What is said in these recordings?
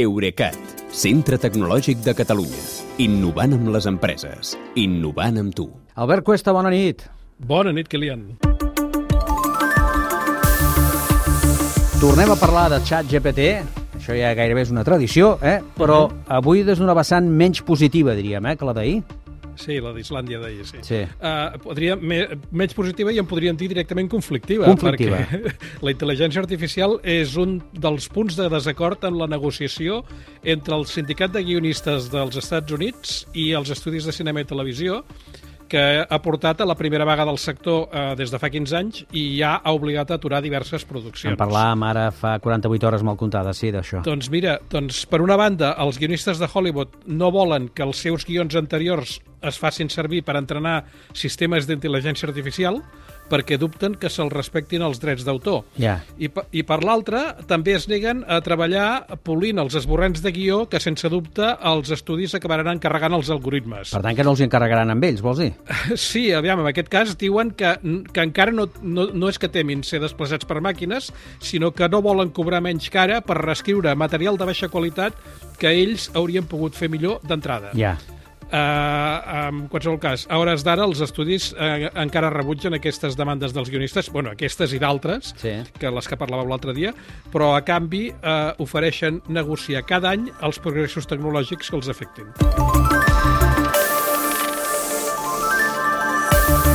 Eurecat, centre tecnològic de Catalunya. Innovant amb les empreses. Innovant amb tu. Albert Cuesta, bona nit. Bona nit, Kilian. Tornem a parlar de xat GPT, això ja gairebé és una tradició, eh? però -huh. avui des d'una vessant menys positiva, diríem, eh, que la d'ahir. Sí, la d'Islàndia d'ahir, sí. Sí. Uh, podria, me, menys positiva i en podríem dir directament conflictiva. Conflictiva. Perquè la intel·ligència artificial és un dels punts de desacord en la negociació entre el sindicat de guionistes dels Estats Units i els estudis de cinema i televisió que ha portat a la primera vaga del sector eh, des de fa 15 anys i ja ha obligat a aturar diverses produccions. En parlàvem ara fa 48 hores mal comptades, sí, d'això. Doncs mira, doncs per una banda, els guionistes de Hollywood no volen que els seus guions anteriors es facin servir per entrenar sistemes d'intel·ligència artificial perquè dubten que se'ls respectin els drets d'autor. Ja. I, I per l'altra, també es neguen a treballar polint els esborrens de guió que, sense dubte, els estudis acabaran encarregant els algoritmes. Per tant, que no els encarregaran amb ells, vols dir? Sí, aviam, en aquest cas diuen que, que encara no, no, no és que temin ser desplaçats per màquines, sinó que no volen cobrar menys cara per reescriure material de baixa qualitat que ells haurien pogut fer millor d'entrada. Ja. Uh, en qualsevol cas, a hores d'ara els estudis uh, encara rebutgen aquestes demandes dels guionistes, bueno, aquestes i d'altres, Sí. que les que parlàveu l'altre dia, però a canvi uh, ofereixen negociar cada any els progressos tecnològics que els afectin.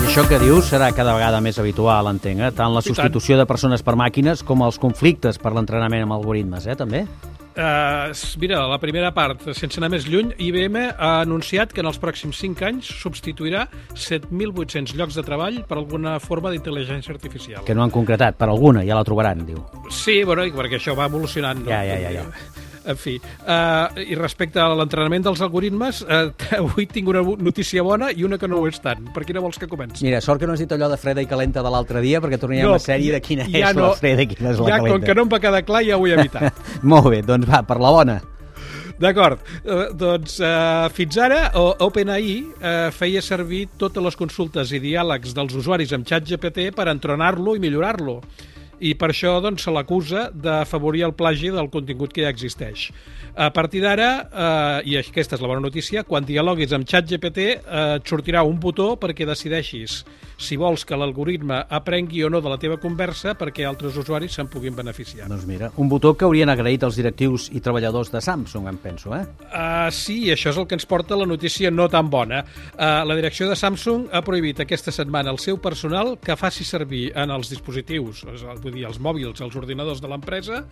I això que dius serà cada vegada més habitual, entenc, eh? tant la substitució de persones per màquines com els conflictes per l'entrenament amb algoritmes, eh, també? Uh, mira, la primera part, sense anar més lluny, IBM ha anunciat que en els pròxims 5 anys substituirà 7.800 llocs de treball per alguna forma d'intel·ligència artificial. Que no han concretat, per alguna, ja la trobaran, diu. Sí, bueno, perquè això va evolucionant. No? Ja, ja, ja, ja. En fi, uh, i respecte a l'entrenament dels algoritmes, uh, avui tinc una notícia bona i una que no ho és tant. Per quina vols que comenci? Mira, sort que no has dit allò de freda i calenta de l'altre dia, perquè tornaríem No, a sèrie de quina ja és no. la freda i quina és la ja, calenta. com que no em va quedar clar, ja ho he evitat. Molt bé, doncs va, per la bona. D'acord, eh, doncs eh, fins ara OpenAI eh, feia servir totes les consultes i diàlegs dels usuaris amb ChatGPT per entrenar-lo i millorar-lo. I per això doncs, se l'acusa d'afavorir el plagi del contingut que ja existeix. A partir d'ara, eh, i aquesta és la bona notícia, quan dialoguis amb ChatGPT eh, et sortirà un botó perquè decideixis si vols que l'algoritme aprengui o no de la teva conversa perquè altres usuaris se'n puguin beneficiar. Doncs mira, un botó que haurien agraït els directius i treballadors de Samsung, em penso, eh? Uh, sí, això és el que ens porta la notícia no tan bona. Uh, la direcció de Samsung ha prohibit aquesta setmana al seu personal que faci servir en els dispositius, vull dir, els mòbils, els ordinadors de l'empresa,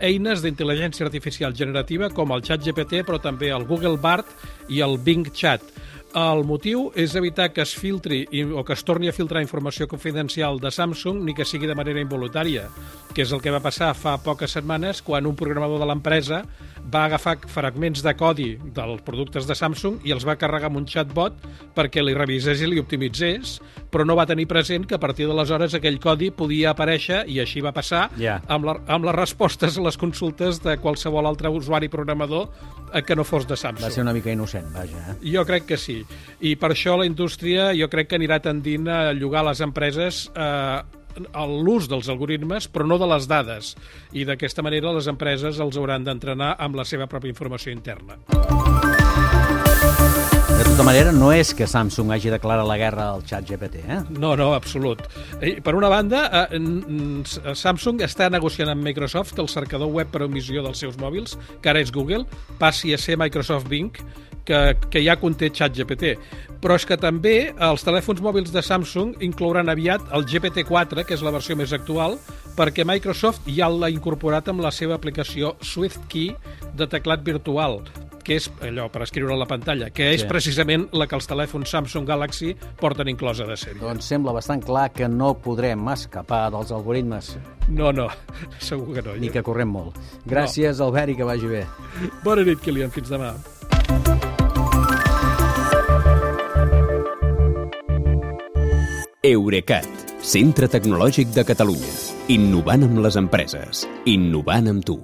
eines d'intel·ligència artificial generativa com el Chat GPT, però també el Google Bard i el Bing Chat. El motiu és evitar que es filtri o que es torni a filtrar informació confidencial de Samsung ni que sigui de manera involuntària, que és el que va passar fa poques setmanes quan un programador de l'empresa va agafar fragments de codi dels productes de Samsung i els va carregar amb un chatbot perquè li revisés i li optimitzés, però no va tenir present que a partir d'aleshores aquell codi podia aparèixer, i així va passar, Ja. amb, la, amb les respostes a les consultes de qualsevol altre usuari programador eh, que no fos de Samsung. Va ser una mica innocent, vaja. Eh? Jo crec que sí. I per això la indústria jo crec que anirà tendint a llogar les empreses eh, l'ús dels algoritmes, però no de les dades. I d'aquesta manera les empreses els hauran d'entrenar amb la seva pròpia informació interna. De tota manera, no és que Samsung hagi declarat la guerra al xat GPT, eh? No, no, absolut. Per una banda, eh, n- Samsung està negociant amb Microsoft que el cercador web per emissió dels seus mòbils, que ara és Google, passi a ser Microsoft Bing, que, que ja conté ChatGPT. Però és que també els telèfons mòbils de Samsung inclouran aviat el GPT-4, que és la versió més actual, perquè Microsoft ja l'ha incorporat amb la seva aplicació SwiftKey de teclat virtual, que és allò per escriure a la pantalla, que és Sí. precisament la que els telèfons Samsung Galaxy porten inclosa de sèrie. Doncs sembla bastant clar que no podrem escapar dels algoritmes, No, no, segur que no. ni que correm molt. Gràcies, Albert, i que vagi bé. Bona nit, Kilian. Fins demà. Eurecat, centre tecnològic de Catalunya. Innovant amb les empreses. Innovant amb tu.